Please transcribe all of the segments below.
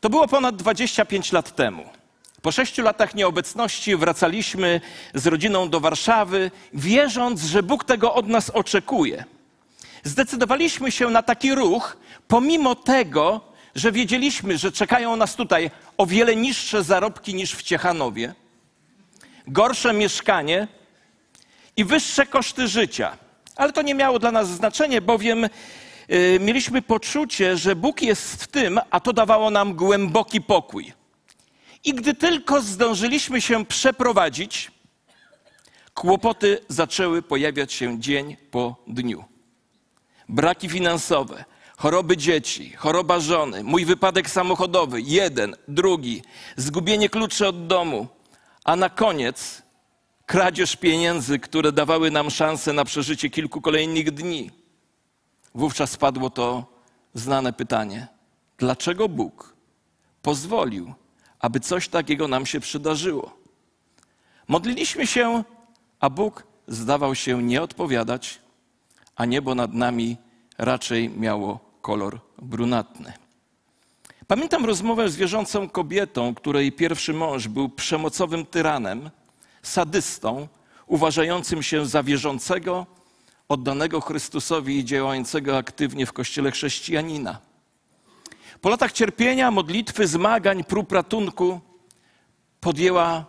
To było ponad 25 lat temu. Po sześciu latach nieobecności wracaliśmy z rodziną do Warszawy, wierząc, że Bóg tego od nas oczekuje. Zdecydowaliśmy się na taki ruch, pomimo tego, że wiedzieliśmy, że czekają nas tutaj o wiele niższe zarobki niż w Ciechanowie, gorsze mieszkanie i wyższe koszty życia. Ale to nie miało dla nas znaczenia, bowiem mieliśmy poczucie, że Bóg jest w tym, a to dawało nam głęboki pokój. I gdy tylko zdążyliśmy się przeprowadzić, kłopoty zaczęły pojawiać się dzień po dniu. Braki finansowe, choroby dzieci, choroba żony, mój wypadek samochodowy, jeden, drugi, zgubienie kluczy od domu, a na koniec kradzież pieniędzy, które dawały nam szansę na przeżycie kilku kolejnych dni. Wówczas padło to znane pytanie: dlaczego Bóg pozwolił, aby coś takiego nam się przydarzyło? Modliliśmy się, a Bóg zdawał się nie odpowiadać, a niebo nad nami raczej miało kolor brunatny. Pamiętam rozmowę z wierzącą kobietą, której pierwszy mąż był przemocowym tyranem, sadystą, uważającym się za wierzącego, oddanego Chrystusowi i działającego aktywnie w kościele chrześcijanina. Po latach cierpienia, modlitwy, zmagań, prób ratunku podjęła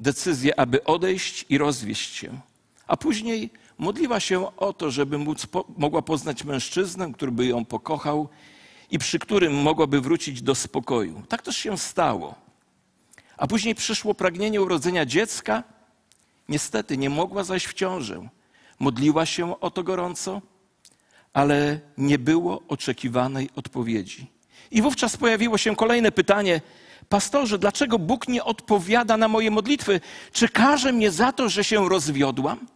decyzję, aby odejść i rozwieść się. A później modliła się o to, żeby móc, mogła poznać mężczyznę, który by ją pokochał i przy którym mogłaby wrócić do spokoju. Tak też się stało. A później przyszło pragnienie urodzenia dziecka. Niestety nie mogła zajść w ciążę. Modliła się o to gorąco, ale nie było oczekiwanej odpowiedzi. I wówczas pojawiło się kolejne pytanie: Pastorze, dlaczego Bóg nie odpowiada na moje modlitwy? Czy każe mnie za to, że się rozwiodłam?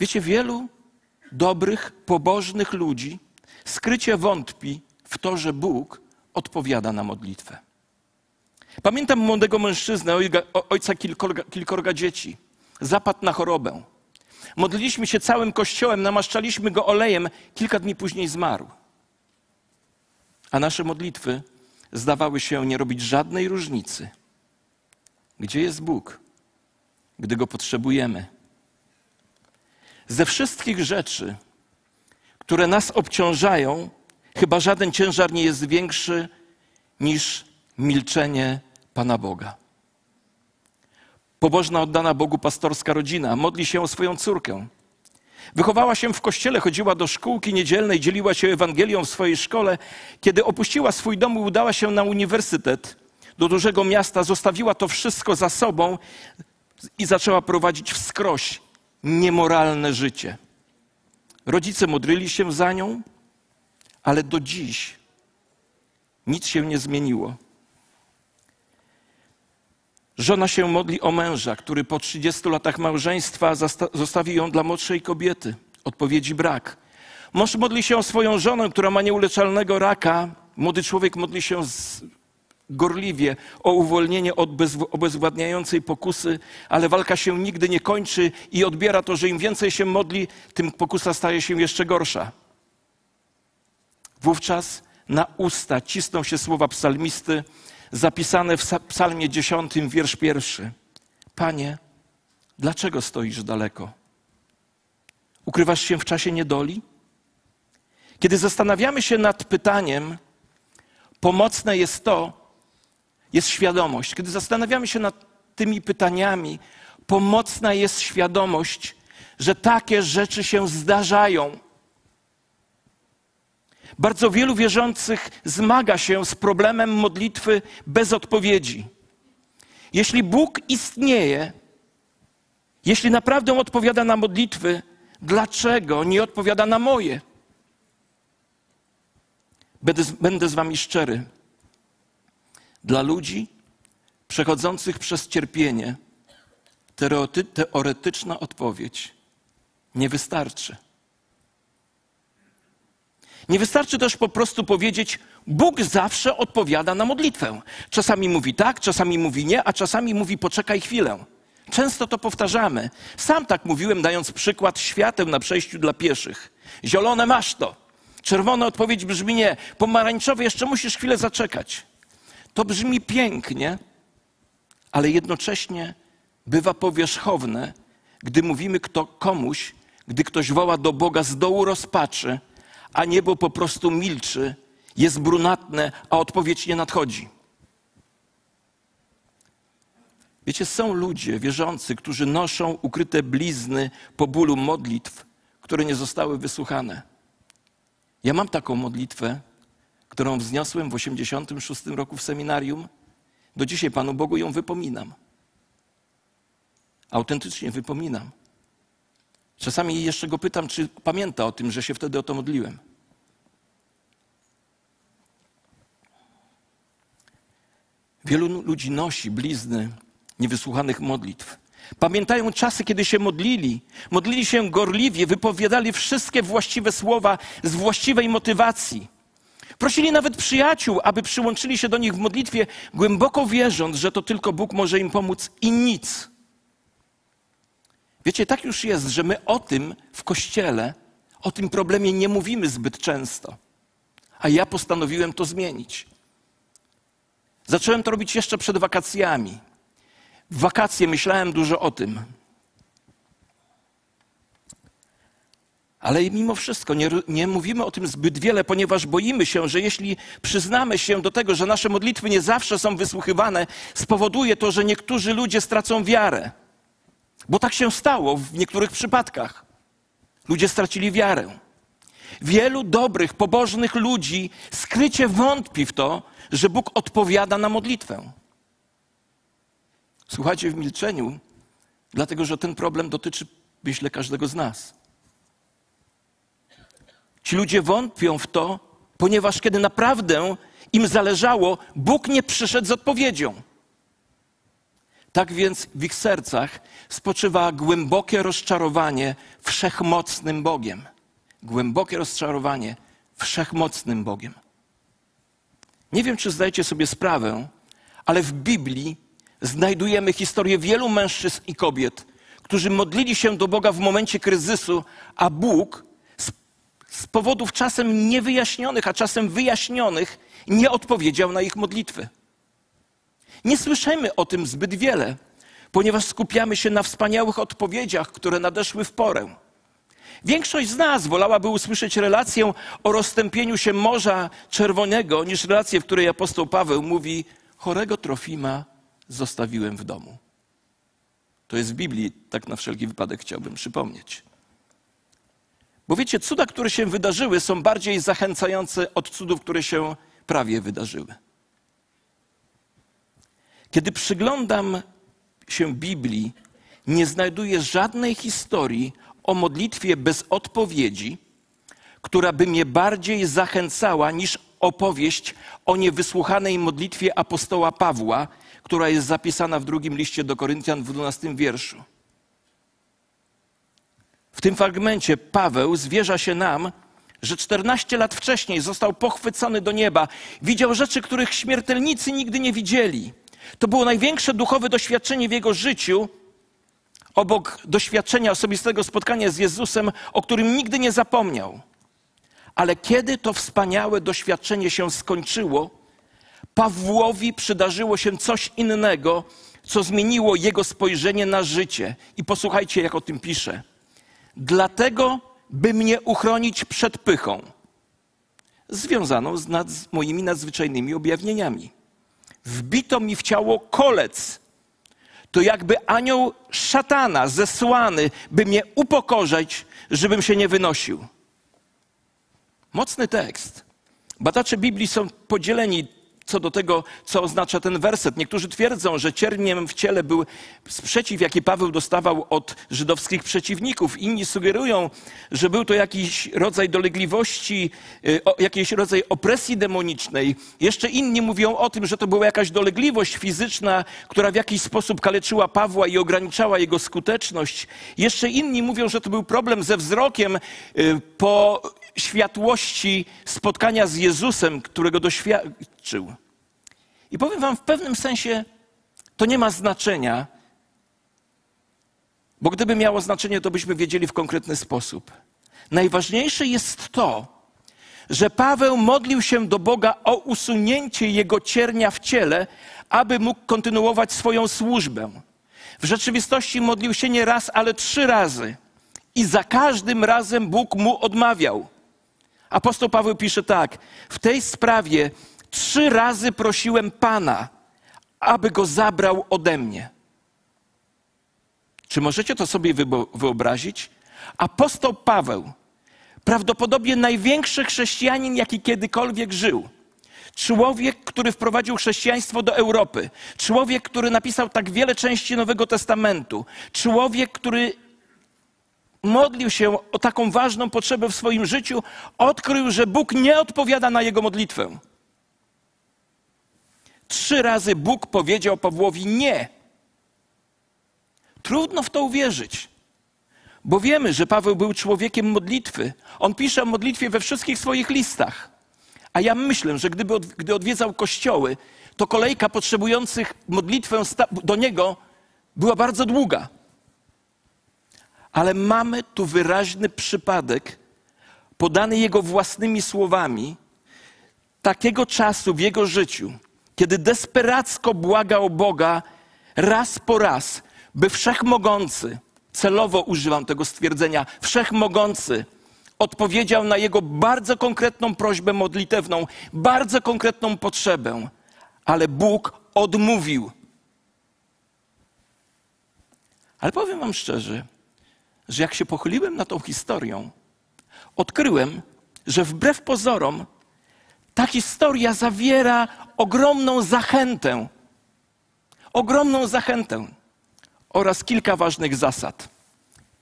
Wiecie, wielu dobrych, pobożnych ludzi skrycie wątpi w to, że Bóg odpowiada na modlitwę. Pamiętam młodego mężczyznę, ojca kilkorga, kilkorga dzieci. Zapadł na chorobę. Modliliśmy się całym kościołem, namaszczaliśmy go olejem. Kilka dni później zmarł. A nasze modlitwy zdawały się nie robić żadnej różnicy. Gdzie jest Bóg, gdy go potrzebujemy? Ze wszystkich rzeczy, które nas obciążają, chyba żaden ciężar nie jest większy niż milczenie Pana Boga. Pobożna, oddana Bogu pastorska rodzina modli się o swoją córkę. Wychowała się w kościele, chodziła do szkółki niedzielnej, dzieliła się Ewangelią w swojej szkole. Kiedy opuściła swój dom i udała się na uniwersytet do dużego miasta, zostawiła to wszystko za sobą i zaczęła prowadzić wskroś niemoralne życie. Rodzice modlili się za nią, ale do dziś nic się nie zmieniło. Żona się modli o męża, który po 30 latach małżeństwa zostawił ją dla młodszej kobiety. Odpowiedzi brak. Mąż modli się o swoją żonę, która ma nieuleczalnego raka. Młody człowiek modli się gorliwie o uwolnienie od obezwładniającej pokusy, ale walka się nigdy nie kończy i odbiera to, że im więcej się modli, tym pokusa staje się jeszcze gorsza. Wówczas na usta cisną się słowa psalmisty, zapisane w psalmie 10, wiersz pierwszy. Panie, dlaczego stoisz daleko? Ukrywasz się w czasie niedoli? Kiedy zastanawiamy się nad pytaniem, pomocne jest to, jest świadomość. Kiedy zastanawiamy się nad tymi pytaniami, pomocna jest świadomość, że takie rzeczy się zdarzają. Bardzo wielu wierzących zmaga się z problemem modlitwy bez odpowiedzi. Jeśli Bóg istnieje, jeśli naprawdę odpowiada na modlitwy, dlaczego nie odpowiada na moje? Będę, będę z Wami szczery. Dla ludzi przechodzących przez cierpienie teoretyczna odpowiedź nie wystarczy. Nie wystarczy też po prostu powiedzieć, Bóg zawsze odpowiada na modlitwę. Czasami mówi tak, czasami mówi nie, a czasami mówi poczekaj chwilę. Często to powtarzamy. Sam tak mówiłem, dając przykład świateł na przejściu dla pieszych. Zielone masz to. Czerwona odpowiedź brzmi nie. Pomarańczowy jeszcze musisz chwilę zaczekać. To brzmi pięknie, ale jednocześnie bywa powierzchowne, gdy mówimy kto, komuś, gdy ktoś woła do Boga z dołu rozpaczy, a niebo po prostu milczy, jest brunatne, a odpowiedź nie nadchodzi. Wiecie, są ludzie wierzący, którzy noszą ukryte blizny po bólu modlitw, które nie zostały wysłuchane. Ja mam taką modlitwę, którą wzniosłem w 86 roku w seminarium. Do dzisiaj Panu Bogu ją wypominam. Autentycznie wypominam. Czasami jeszcze go pytam, czy pamięta o tym, że się wtedy o to modliłem. Wielu ludzi nosi blizny niewysłuchanych modlitw. Pamiętają czasy, kiedy się modlili, modlili się gorliwie, wypowiadali wszystkie właściwe słowa z właściwej motywacji. Prosili nawet przyjaciół, aby przyłączyli się do nich w modlitwie, głęboko wierząc, że to tylko Bóg może im pomóc i nic. Wiecie, tak już jest, że my o tym w kościele, o tym problemie nie mówimy zbyt często. A ja postanowiłem to zmienić. Zacząłem to robić jeszcze przed wakacjami. W wakacje myślałem dużo o tym. Ale mimo wszystko nie, nie, mówimy o tym zbyt wiele, ponieważ boimy się, że jeśli przyznamy się do tego, że nasze modlitwy nie zawsze są wysłuchiwane, spowoduje to, że niektórzy ludzie stracą wiarę. Bo tak się stało w niektórych przypadkach. Ludzie stracili wiarę. Wielu dobrych, pobożnych ludzi skrycie wątpi w to, że Bóg odpowiada na modlitwę. Słuchajcie w milczeniu, dlatego że ten problem dotyczy, myślę, każdego z nas. Ci ludzie wątpią w to, ponieważ kiedy naprawdę im zależało, Bóg nie przyszedł z odpowiedzią. Tak więc w ich sercach spoczywa głębokie rozczarowanie wszechmocnym Bogiem. Głębokie rozczarowanie wszechmocnym Bogiem. Nie wiem, czy zdajecie sobie sprawę, ale w Biblii znajdujemy historię wielu mężczyzn i kobiet, którzy modlili się do Boga w momencie kryzysu, a Bóg z, z powodów czasem niewyjaśnionych, a czasem wyjaśnionych, nie odpowiedział na ich modlitwy. Nie słyszymy o tym zbyt wiele, ponieważ skupiamy się na wspaniałych odpowiedziach, które nadeszły w porę. Większość z nas wolałaby usłyszeć relację o rozstępieniu się Morza Czerwonego, niż relację, w której apostoł Paweł mówi: Chorego Trofima zostawiłem w domu. To jest w Biblii, tak na wszelki wypadek chciałbym przypomnieć. Bo wiecie, cuda, które się wydarzyły, są bardziej zachęcające od cudów, które się prawie wydarzyły. Kiedy przyglądam się Biblii, nie znajduję żadnej historii o modlitwie bez odpowiedzi, która by mnie bardziej zachęcała niż opowieść o niewysłuchanej modlitwie apostoła Pawła, która jest zapisana w drugim liście do Koryntian w 12 wierszu. W tym fragmencie Paweł zwierza się nam, że 14 lat wcześniej został pochwycony do nieba, widział rzeczy, których śmiertelnicy nigdy nie widzieli. To było największe duchowe doświadczenie w jego życiu, obok doświadczenia osobistego spotkania z Jezusem, o którym nigdy nie zapomniał. Ale kiedy to wspaniałe doświadczenie się skończyło, Pawłowi przydarzyło się coś innego, co zmieniło jego spojrzenie na życie. I posłuchajcie, jak o tym pisze. Dlatego, by mnie uchronić przed pychą, związaną z, nad, z moimi nadzwyczajnymi objawieniami. Wbito mi w ciało kolec. To jakby anioł szatana zesłany, by mnie upokorzać, żebym się nie wynosił. Mocny tekst. Badacze Biblii są podzieleni co do tego, co oznacza ten werset. Niektórzy twierdzą, że cierniem w ciele był sprzeciw, jaki Paweł dostawał od żydowskich przeciwników. Inni sugerują, że był to jakiś rodzaj dolegliwości, y, jakiś rodzaj opresji demonicznej. Jeszcze inni mówią o tym, że to była jakaś dolegliwość fizyczna, która w jakiś sposób kaleczyła Pawła i ograniczała jego skuteczność. Jeszcze inni mówią, że to był problem ze wzrokiem y, po światłości spotkania z Jezusem, którego doświadczył. I powiem Wam, w pewnym sensie to nie ma znaczenia, bo gdyby miało znaczenie, to byśmy wiedzieli w konkretny sposób. Najważniejsze jest to, że Paweł modlił się do Boga o usunięcie jego ciernia w ciele, aby mógł kontynuować swoją służbę. W rzeczywistości modlił się nie raz, ale trzy razy. I za każdym razem Bóg mu odmawiał. Apostoł Paweł pisze tak: W tej sprawie trzy razy prosiłem Pana, aby go zabrał ode mnie. Czy możecie to sobie wyobrazić? Apostoł Paweł, prawdopodobnie największy chrześcijanin, jaki kiedykolwiek żył. Człowiek, który wprowadził chrześcijaństwo do Europy. Człowiek, który napisał tak wiele części Nowego Testamentu. Człowiek, który modlił się o taką ważną potrzebę w swoim życiu, odkrył, że Bóg nie odpowiada na jego modlitwę. Trzy razy Bóg powiedział Pawłowi nie. Trudno w to uwierzyć, bo wiemy, że Paweł był człowiekiem modlitwy. On pisze o modlitwie we wszystkich swoich listach. A ja myślę, że gdyby gdy odwiedzał kościoły, to kolejka potrzebujących modlitwę do niego była bardzo długa. Ale mamy tu wyraźny przypadek, podany jego własnymi słowami, takiego czasu w jego życiu, kiedy desperacko błagał Boga raz po raz, by wszechmogący, celowo używam tego stwierdzenia, wszechmogący, odpowiedział na jego bardzo konkretną prośbę modlitewną, bardzo konkretną potrzebę, ale Bóg odmówił. Ale powiem Wam szczerze, że jak się pochyliłem nad tą historią, odkryłem, że wbrew pozorom ta historia zawiera ogromną zachętę. Ogromną zachętę oraz kilka ważnych zasad.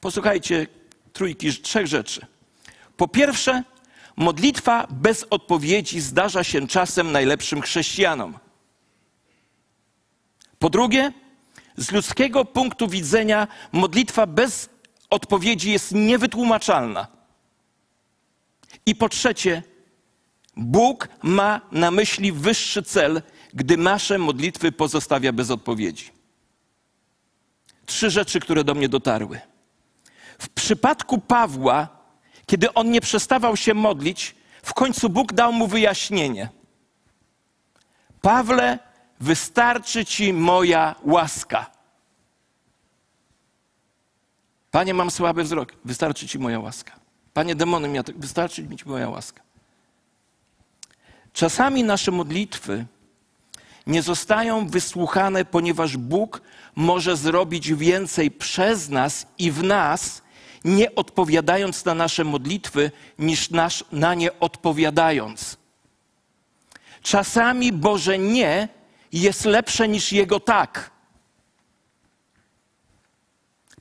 Posłuchajcie trójki, trzech rzeczy. Po pierwsze, modlitwa bez odpowiedzi zdarza się czasem najlepszym chrześcijanom. Po drugie, z ludzkiego punktu widzenia modlitwa bez odpowiedzi jest niewytłumaczalna. I po trzecie, Bóg ma na myśli wyższy cel, gdy nasze modlitwy pozostawia bez odpowiedzi. Trzy rzeczy, które do mnie dotarły. W przypadku Pawła, kiedy on nie przestawał się modlić, w końcu Bóg dał mu wyjaśnienie. Pawle, wystarczy ci moja łaska. Panie, mam słaby wzrok, wystarczy ci moja łaska. Panie, demony, wystarczy mi ci moja łaska. Czasami nasze modlitwy nie zostają wysłuchane, ponieważ Bóg może zrobić więcej przez nas i w nas, nie odpowiadając na nasze modlitwy, niż nasz, na nie odpowiadając. Czasami Boże nie jest lepsze niż Jego tak.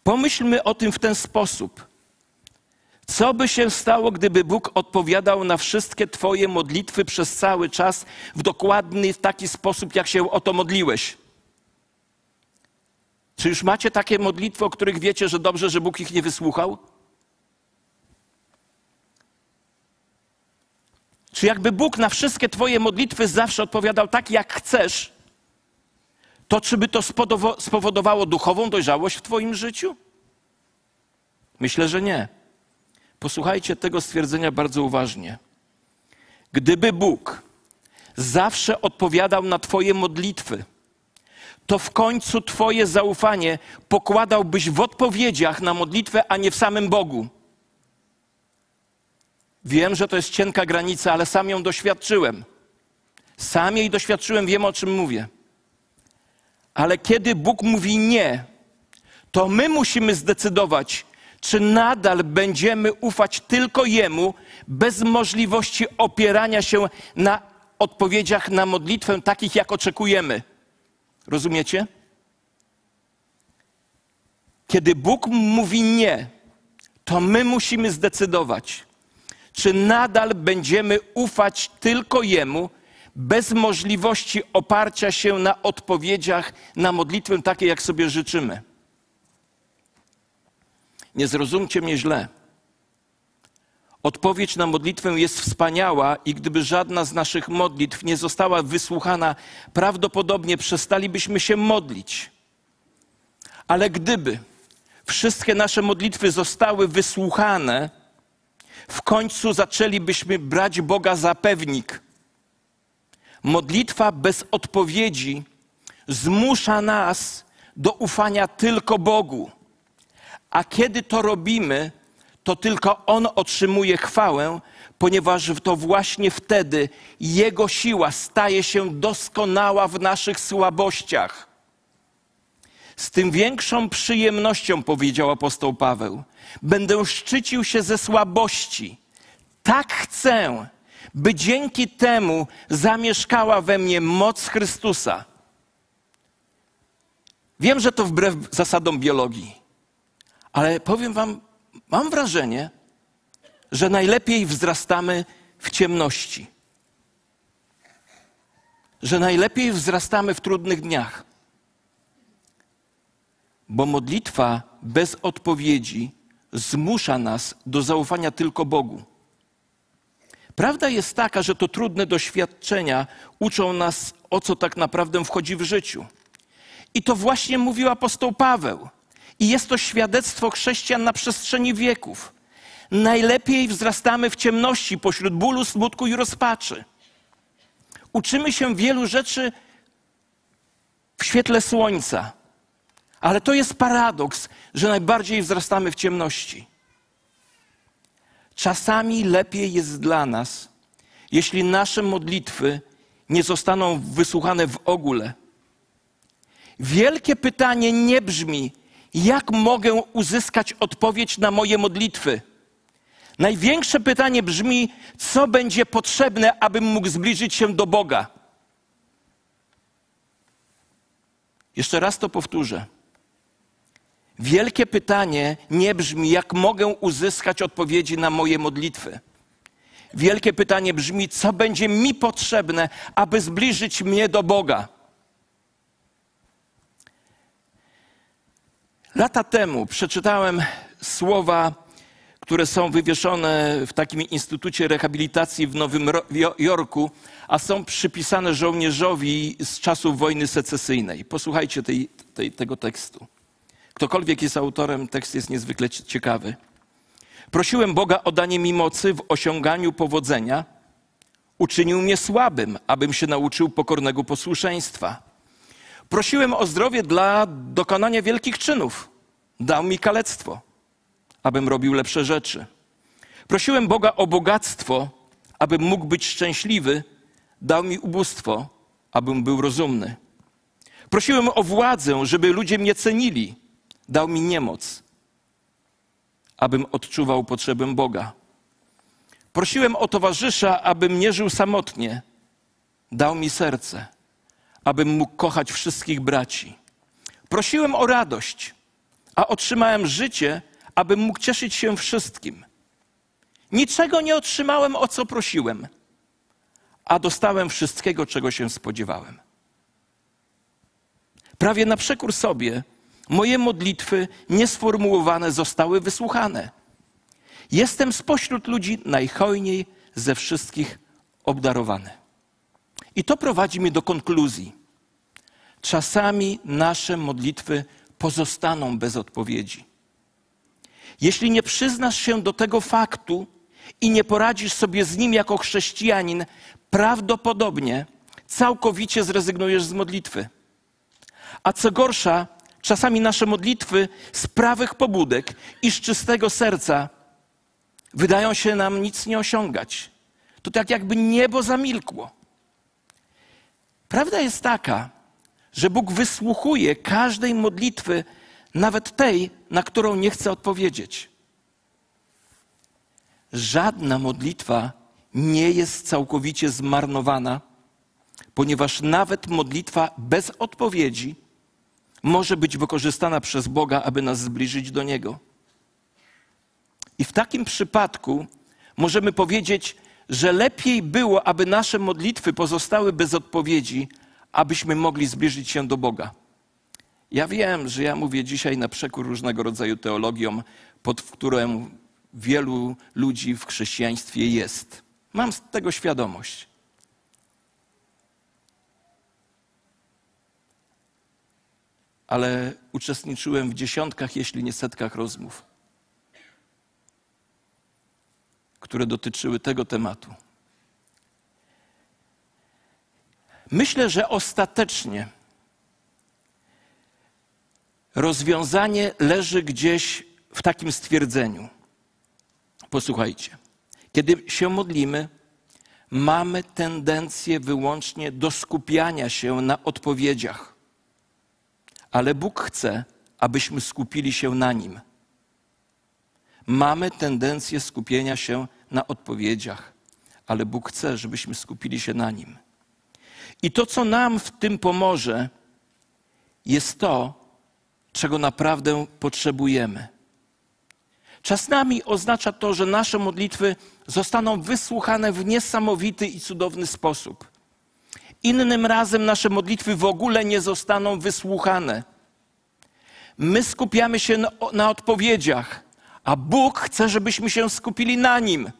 Pomyślmy o tym w ten sposób. Co by się stało, gdyby Bóg odpowiadał na wszystkie Twoje modlitwy przez cały czas w dokładny w taki sposób, jak się o to modliłeś? Czy już macie takie modlitwy, o których wiecie, że dobrze, że Bóg ich nie wysłuchał? Czy jakby Bóg na wszystkie Twoje modlitwy zawsze odpowiadał tak, jak chcesz, to czy by to spowodowało duchową dojrzałość w Twoim życiu? Myślę, że nie. Posłuchajcie tego stwierdzenia bardzo uważnie. Gdyby Bóg zawsze odpowiadał na Twoje modlitwy, to w końcu Twoje zaufanie pokładałbyś w odpowiedziach na modlitwę, a nie w samym Bogu. Wiem, że to jest cienka granica, ale sam ją doświadczyłem. Sam jej doświadczyłem, wiem o czym mówię. Ale kiedy Bóg mówi nie, to my musimy zdecydować, czy nadal będziemy ufać tylko Jemu, bez możliwości opierania się na odpowiedziach na modlitwę takich, jak oczekujemy. Rozumiecie? Kiedy Bóg mówi nie, to my musimy zdecydować, czy nadal będziemy ufać tylko Jemu, bez możliwości oparcia się na odpowiedziach na modlitwę takie, jak sobie życzymy. Nie zrozumcie mnie źle. Odpowiedź na modlitwę jest wspaniała i gdyby żadna z naszych modlitw nie została wysłuchana, prawdopodobnie przestalibyśmy się modlić. Ale gdyby wszystkie nasze modlitwy zostały wysłuchane, W końcu zaczęlibyśmy brać Boga za pewnik. Modlitwa bez odpowiedzi zmusza nas do ufania tylko Bogu. A kiedy to robimy, to tylko On otrzymuje chwałę, ponieważ to właśnie wtedy Jego siła staje się doskonała w naszych słabościach. Z tym większą przyjemnością, powiedział apostoł Paweł, będę szczycił się ze słabości. Tak chcę, by dzięki temu zamieszkała we mnie moc Chrystusa. Wiem, że to wbrew zasadom biologii, ale powiem Wam, mam wrażenie, że najlepiej wzrastamy w ciemności. Że najlepiej wzrastamy w trudnych dniach. Bo modlitwa bez odpowiedzi zmusza nas do zaufania tylko Bogu. Prawda jest taka, że to trudne doświadczenia uczą nas, o co tak naprawdę wchodzi w życiu. I to właśnie mówił apostoł Paweł. I jest to świadectwo chrześcijan na przestrzeni wieków. Najlepiej wzrastamy w ciemności pośród bólu, smutku i rozpaczy. Uczymy się wielu rzeczy w świetle słońca, ale to jest paradoks, że najbardziej wzrastamy w ciemności. Czasami lepiej jest dla nas, jeśli nasze modlitwy nie zostaną wysłuchane w ogóle. Wielkie pytanie nie brzmi, jak mogę uzyskać odpowiedź na moje modlitwy. Największe pytanie brzmi, co będzie potrzebne, abym mógł zbliżyć się do Boga. Jeszcze raz to powtórzę. Wielkie pytanie nie brzmi, jak mogę uzyskać odpowiedzi na moje modlitwy. Wielkie pytanie brzmi, co będzie mi potrzebne, aby zbliżyć mnie do Boga. Lata temu przeczytałem słowa, które są wywieszone w takim Instytucie Rehabilitacji w Nowym Jorku, a są przypisane żołnierzowi z czasów wojny secesyjnej. Posłuchajcie tej, tej, tego tekstu. Ktokolwiek jest autorem, tekst jest niezwykle ciekawy. Prosiłem Boga o danie mi mocy w osiąganiu powodzenia. Uczynił mnie słabym, abym się nauczył pokornego posłuszeństwa. Prosiłem o zdrowie dla dokonania wielkich czynów. Dał mi kalectwo, abym robił lepsze rzeczy. Prosiłem Boga o bogactwo, abym mógł być szczęśliwy. Dał mi ubóstwo, abym był rozumny. Prosiłem o władzę, żeby ludzie mnie cenili. Dał mi niemoc, abym odczuwał potrzebę Boga. Prosiłem o towarzysza, abym nie żył samotnie. Dał mi serce, abym mógł kochać wszystkich braci. Prosiłem o radość, a otrzymałem życie, abym mógł cieszyć się wszystkim. Niczego nie otrzymałem, o co prosiłem, a dostałem wszystkiego, czego się spodziewałem. Prawie na przekór sobie Moje modlitwy niesformułowane zostały wysłuchane. Jestem spośród ludzi najhojniej ze wszystkich obdarowany. I to prowadzi mnie do konkluzji. Czasami nasze modlitwy pozostaną bez odpowiedzi. Jeśli nie przyznasz się do tego faktu i nie poradzisz sobie z nim jako chrześcijanin, prawdopodobnie całkowicie zrezygnujesz z modlitwy. A co gorsza, Czasami nasze modlitwy z prawych pobudek i z czystego serca wydają się nam nic nie osiągać. To tak jakby niebo zamilkło. Prawda jest taka, że Bóg wysłuchuje każdej modlitwy, nawet tej, na którą nie chce odpowiedzieć. Żadna modlitwa nie jest całkowicie zmarnowana, ponieważ nawet modlitwa bez odpowiedzi może być wykorzystana przez Boga, aby nas zbliżyć do Niego. I w takim przypadku możemy powiedzieć, że lepiej było, aby nasze modlitwy pozostały bez odpowiedzi, abyśmy mogli zbliżyć się do Boga. Ja wiem, że ja mówię dzisiaj na przekór różnego rodzaju teologiom, pod którą wielu ludzi w chrześcijaństwie jest. Mam z tego świadomość. Ale uczestniczyłem w dziesiątkach, jeśli nie setkach rozmów, które dotyczyły tego tematu. Myślę, że ostatecznie rozwiązanie leży gdzieś w takim stwierdzeniu. Posłuchajcie, kiedy się modlimy, mamy tendencję wyłącznie do skupiania się na odpowiedziach, ale Bóg chce, abyśmy skupili się na Nim. Mamy tendencję skupienia się na odpowiedziach, ale Bóg chce, żebyśmy skupili się na Nim. I to, co nam w tym pomoże, jest to, czego naprawdę potrzebujemy. Czasami oznacza to, że nasze modlitwy zostaną wysłuchane w niesamowity i cudowny sposób. Innym razem nasze modlitwy w ogóle nie zostaną wysłuchane. My skupiamy się na, odpowiedziach, a Bóg chce, żebyśmy się skupili na Nim.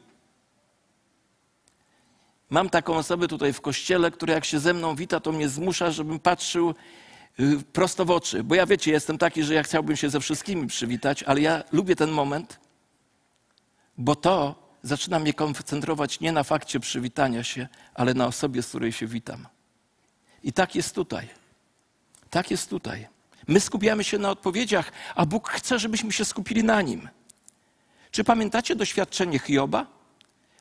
Mam taką osobę tutaj w kościele, która jak się ze mną wita, to mnie zmusza, żebym patrzył y, prosto w oczy. Bo ja wiecie, jestem taki, że ja chciałbym się ze wszystkimi przywitać, ale ja lubię ten moment, bo to zaczyna mnie koncentrować nie na fakcie przywitania się, ale na osobie, z której się witam. I tak jest tutaj. Tak jest tutaj. My skupiamy się na odpowiedziach, a Bóg chce, żebyśmy się skupili na Nim. Czy pamiętacie doświadczenie Hioba?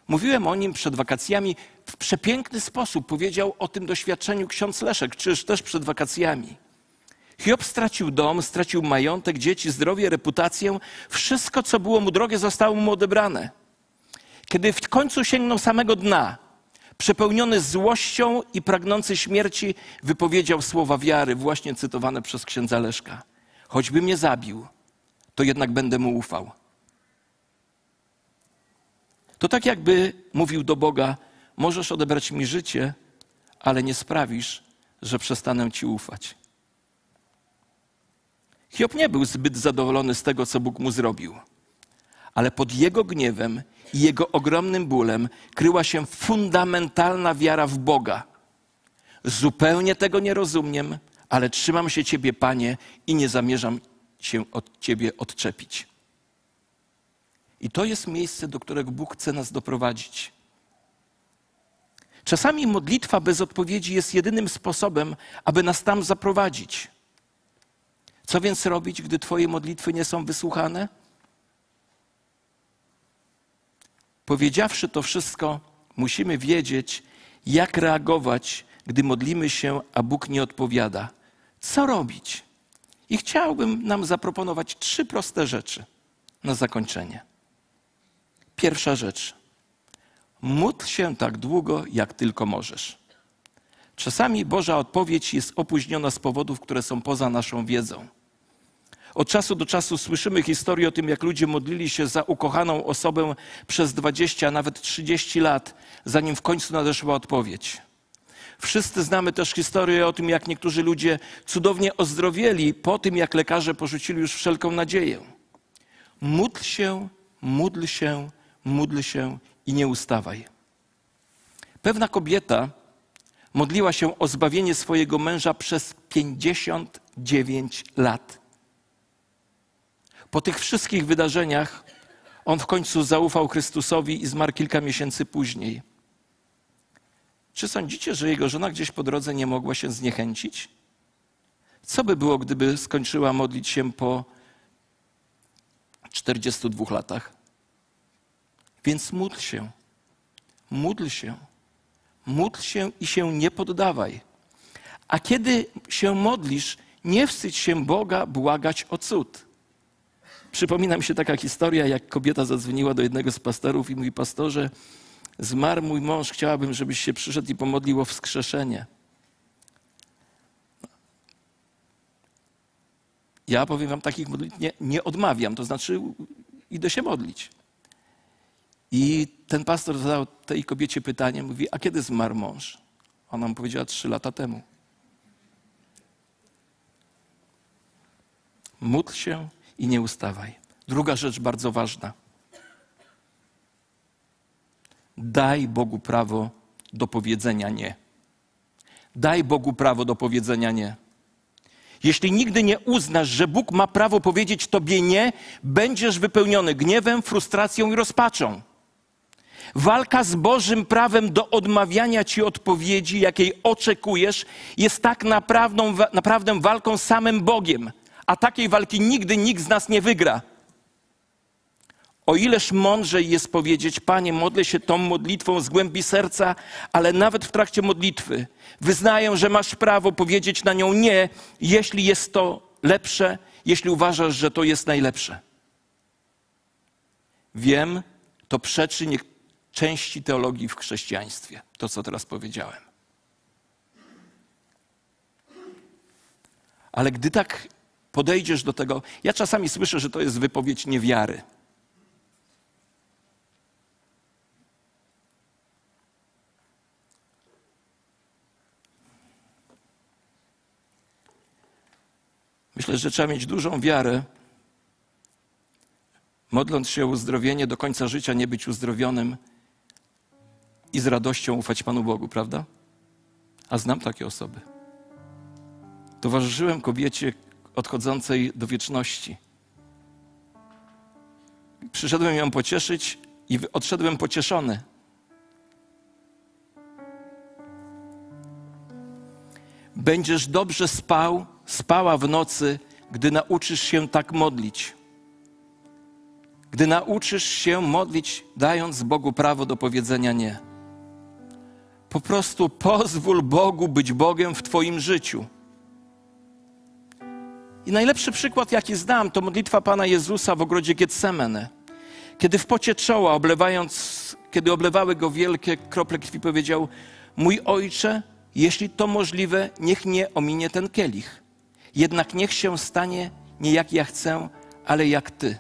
Mówiłem o nim przed wakacjami. W przepiękny sposób powiedział o tym doświadczeniu ksiądz Leszek, czyż też przed wakacjami. Hiob stracił dom, stracił majątek, dzieci, zdrowie, reputację. Wszystko, co było mu drogie, zostało mu odebrane. Kiedy w końcu sięgnął samego dna, przepełniony złością i pragnący śmierci, wypowiedział słowa wiary, właśnie cytowane przez księdza Leszka. Choćby mnie zabił, to jednak będę mu ufał. To tak jakby mówił do Boga: Możesz odebrać mi życie, ale nie sprawisz, że przestanę ci ufać. Hiob nie był zbyt zadowolony z tego, co Bóg mu zrobił, ale pod jego gniewem i jego ogromnym bólem kryła się fundamentalna wiara w Boga. Zupełnie tego nie rozumiem, ale trzymam się Ciebie, Panie, i nie zamierzam się od Ciebie odczepić. I to jest miejsce, do którego Bóg chce nas doprowadzić. Czasami modlitwa bez odpowiedzi jest jedynym sposobem, aby nas tam zaprowadzić. Co więc robić, gdy Twoje modlitwy nie są wysłuchane? Powiedziawszy to wszystko, musimy wiedzieć, jak reagować, gdy modlimy się, a Bóg nie odpowiada. Co robić? I chciałbym nam zaproponować trzy proste rzeczy na zakończenie. Pierwsza rzecz. Módl się tak długo, jak tylko możesz. Czasami Boża odpowiedź jest opóźniona z powodów, które są poza naszą wiedzą. Od czasu do czasu słyszymy historię o tym, jak ludzie modlili się za ukochaną osobę przez 20, a nawet 30 lat, zanim w końcu nadeszła odpowiedź. Wszyscy znamy też historię o tym, jak niektórzy ludzie cudownie ozdrowieli po tym, jak lekarze porzucili już wszelką nadzieję. Módl się, módl się, módl się i nie ustawaj. Pewna kobieta modliła się o zbawienie swojego męża przez 59 lat. Po tych wszystkich wydarzeniach on w końcu zaufał Chrystusowi i zmarł kilka miesięcy później. Czy sądzicie, że jego żona gdzieś po drodze nie mogła się zniechęcić? Co by było, gdyby skończyła modlić się po 42 latach? Więc módl się, módl się, módl się i się nie poddawaj. A kiedy się modlisz, nie wstydź się Boga błagać o cud. Przypomina mi się taka historia, jak kobieta zadzwoniła do jednego z pastorów i mówi, pastorze, zmarł mój mąż, chciałabym, żebyś się przyszedł i pomodlił o wskrzeszenie. Ja powiem wam, takich modlitw nie, nie odmawiam, to znaczy idę się modlić. I ten pastor zadał tej kobiecie pytanie, mówi, a kiedy zmarł mąż? Ona mu powiedziała trzy lata temu. Módl się i nie ustawaj. Druga rzecz bardzo ważna. Daj Bogu prawo do powiedzenia nie. Daj Bogu prawo do powiedzenia nie. Jeśli nigdy nie uznasz, że Bóg ma prawo powiedzieć Tobie nie, będziesz wypełniony gniewem, frustracją i rozpaczą. Walka z Bożym prawem do odmawiania ci odpowiedzi, jakiej oczekujesz, jest tak naprawdę, walką z samym Bogiem. A takiej walki nigdy nikt z nas nie wygra. O ileż mądrzej jest powiedzieć, Panie, modlę się tą modlitwą z głębi serca, ale nawet w trakcie modlitwy wyznaję, że masz prawo powiedzieć na nią nie, jeśli jest to lepsze, jeśli uważasz, że to jest najlepsze. Wiem, to przeczy części teologii w chrześcijaństwie, to co teraz powiedziałem. Ale gdy tak podejdziesz do tego, ja czasami słyszę, że to jest wypowiedź niewiary. Myślę, że trzeba mieć dużą wiarę, modląc się o uzdrowienie do końca życia, nie być uzdrowionym i z radością ufać Panu Bogu, prawda? A znam takie osoby. Towarzyszyłem kobiecie odchodzącej do wieczności. Przyszedłem ją pocieszyć i odszedłem pocieszony. Będziesz dobrze spał, spała w nocy, gdy nauczysz się tak modlić. Gdy nauczysz się modlić, dając Bogu prawo do powiedzenia nie. Po prostu pozwól Bogu być Bogiem w Twoim życiu. I najlepszy przykład, jaki znam, to modlitwa Pana Jezusa w ogrodzie Getsemane. Kiedy w pocie czoła, oblewając, kiedy oblewały go wielkie krople krwi, powiedział: Mój ojcze, jeśli to możliwe, niech nie ominie ten kielich. Jednak niech się stanie nie jak ja chcę, ale jak ty.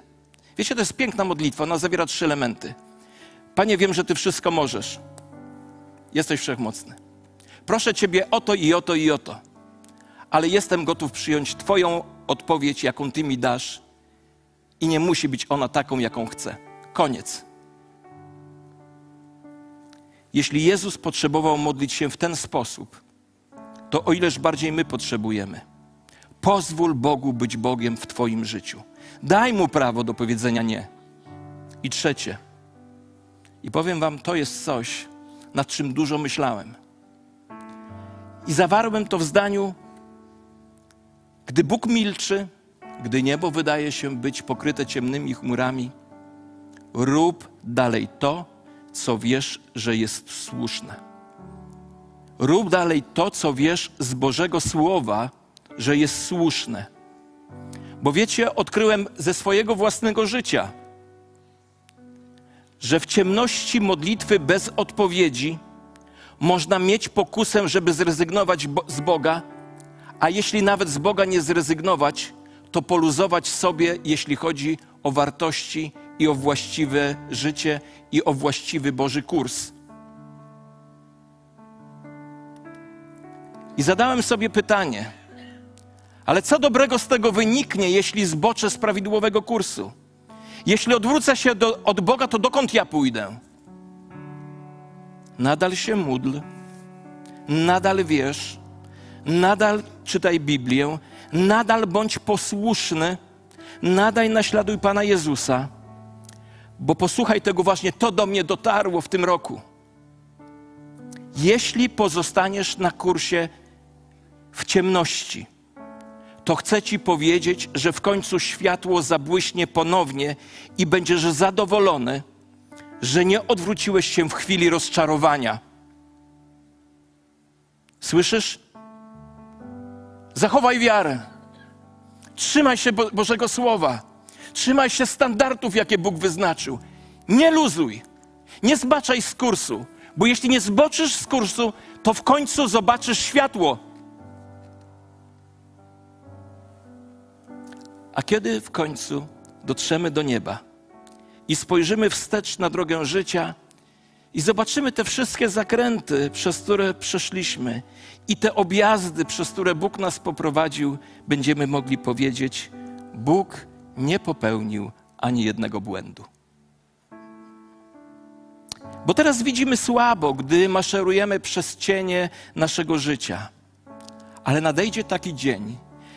Wiecie, to jest piękna modlitwa, ona zawiera trzy elementy. Panie, wiem, że ty wszystko możesz. Jesteś wszechmocny. Proszę ciebie o to i o to i o to. Ale jestem gotów przyjąć twoją odpowiedź, jaką ty mi dasz. I nie musi być ona taką, jaką chcę. Koniec. Jeśli Jezus potrzebował modlić się w ten sposób, to o ileż bardziej my potrzebujemy. Pozwól Bogu być Bogiem w Twoim życiu. Daj mu prawo do powiedzenia nie. I trzecie, i powiem Wam, to jest coś, nad czym dużo myślałem. I zawarłem to w zdaniu: gdy Bóg milczy, gdy niebo wydaje się być pokryte ciemnymi chmurami, rób dalej to, co wiesz, że jest słuszne. Rób dalej to, co wiesz z Bożego Słowa, że jest słuszne. Bo wiecie, odkryłem ze swojego własnego życia, że w ciemności modlitwy bez odpowiedzi można mieć pokusę, żeby zrezygnować z Boga, a jeśli nawet z Boga nie zrezygnować, to poluzować sobie, jeśli chodzi o wartości i o właściwe życie i o właściwy Boży kurs. I zadałem sobie pytanie, ale co dobrego z tego wyniknie, jeśli zboczę z prawidłowego kursu? Jeśli odwrócę się do, od Boga, to dokąd ja pójdę? Nadal się módl, nadal wierz, nadal czytaj Biblię, nadal bądź posłuszny, nadal naśladuj Pana Jezusa bo posłuchaj tego właśnie, to do mnie dotarło w tym roku. Jeśli pozostaniesz na kursie w ciemności, to chcę Ci powiedzieć, że w końcu światło zabłyśnie ponownie i będziesz zadowolony, że nie odwróciłeś się w chwili rozczarowania. Słyszysz? Zachowaj wiarę. Trzymaj się Bo Bożego Słowa. Trzymaj się standardów, jakie Bóg wyznaczył. Nie luzuj. Nie zbaczaj z kursu, bo jeśli nie zboczysz z kursu, to w końcu zobaczysz światło. A kiedy w końcu dotrzemy do nieba i spojrzymy wstecz na drogę życia i zobaczymy te wszystkie zakręty, przez które przeszliśmy i te objazdy, przez które Bóg nas poprowadził, będziemy mogli powiedzieć: Bóg nie popełnił ani jednego błędu. Bo teraz widzimy słabo, gdy maszerujemy przez cienie naszego życia. Ale nadejdzie taki dzień,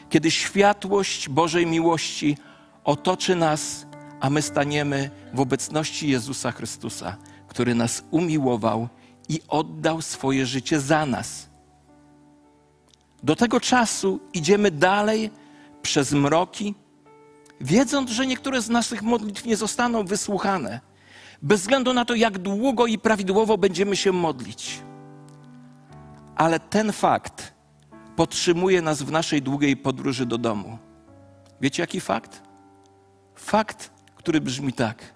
kiedy światłość Bożej miłości otoczy nas, a my staniemy w obecności Jezusa Chrystusa, który nas umiłował i oddał swoje życie za nas. Do tego czasu idziemy dalej przez mroki, wiedząc, że niektóre z naszych modlitw nie zostaną wysłuchane, bez względu na to, jak długo i prawidłowo będziemy się modlić. Ale ten fakt podtrzymuje nas w naszej długiej podróży do domu. Wiecie jaki fakt? Fakt, który brzmi tak.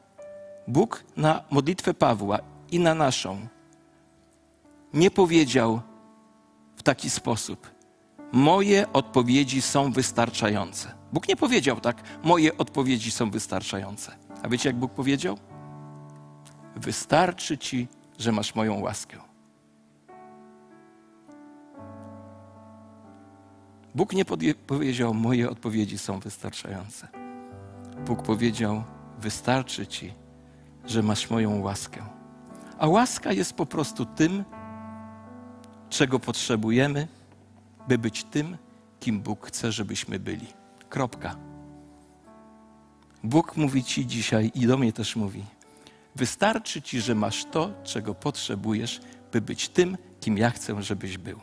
Bóg na modlitwę Pawła i na naszą nie powiedział w taki sposób: Moje odpowiedzi są wystarczające. Bóg nie powiedział tak: Moje odpowiedzi są wystarczające. A wiecie, jak Bóg powiedział? Wystarczy ci, że masz moją łaskę. Bóg nie powiedział: Moje odpowiedzi są wystarczające. Bóg powiedział: Wystarczy ci, że masz moją łaskę. A łaska jest po prostu tym, czego potrzebujemy, by być tym, kim Bóg chce, żebyśmy byli. Kropka. Bóg mówi ci dzisiaj i do mnie też mówi: Wystarczy ci, że masz to, czego potrzebujesz, by być tym, kim ja chcę, żebyś był.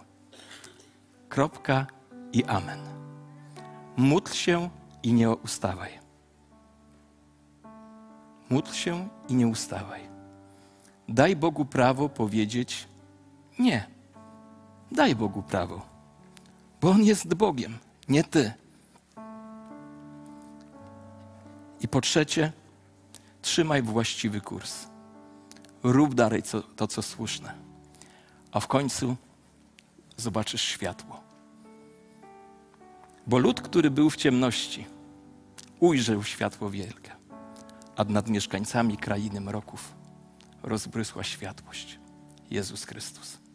Kropka i amen. Módl się i nie ustawaj. Módl się i nie ustawaj. Daj Bogu prawo powiedzieć nie. Daj Bogu prawo, bo On jest Bogiem, nie ty. I po trzecie, trzymaj właściwy kurs. Rób dalej co, to, co słuszne. A w końcu zobaczysz światło. Bo lud, który był w ciemności, ujrzał światło wielkie, a nad mieszkańcami krainy mroków rozbrysła światłość. Jezus Chrystus.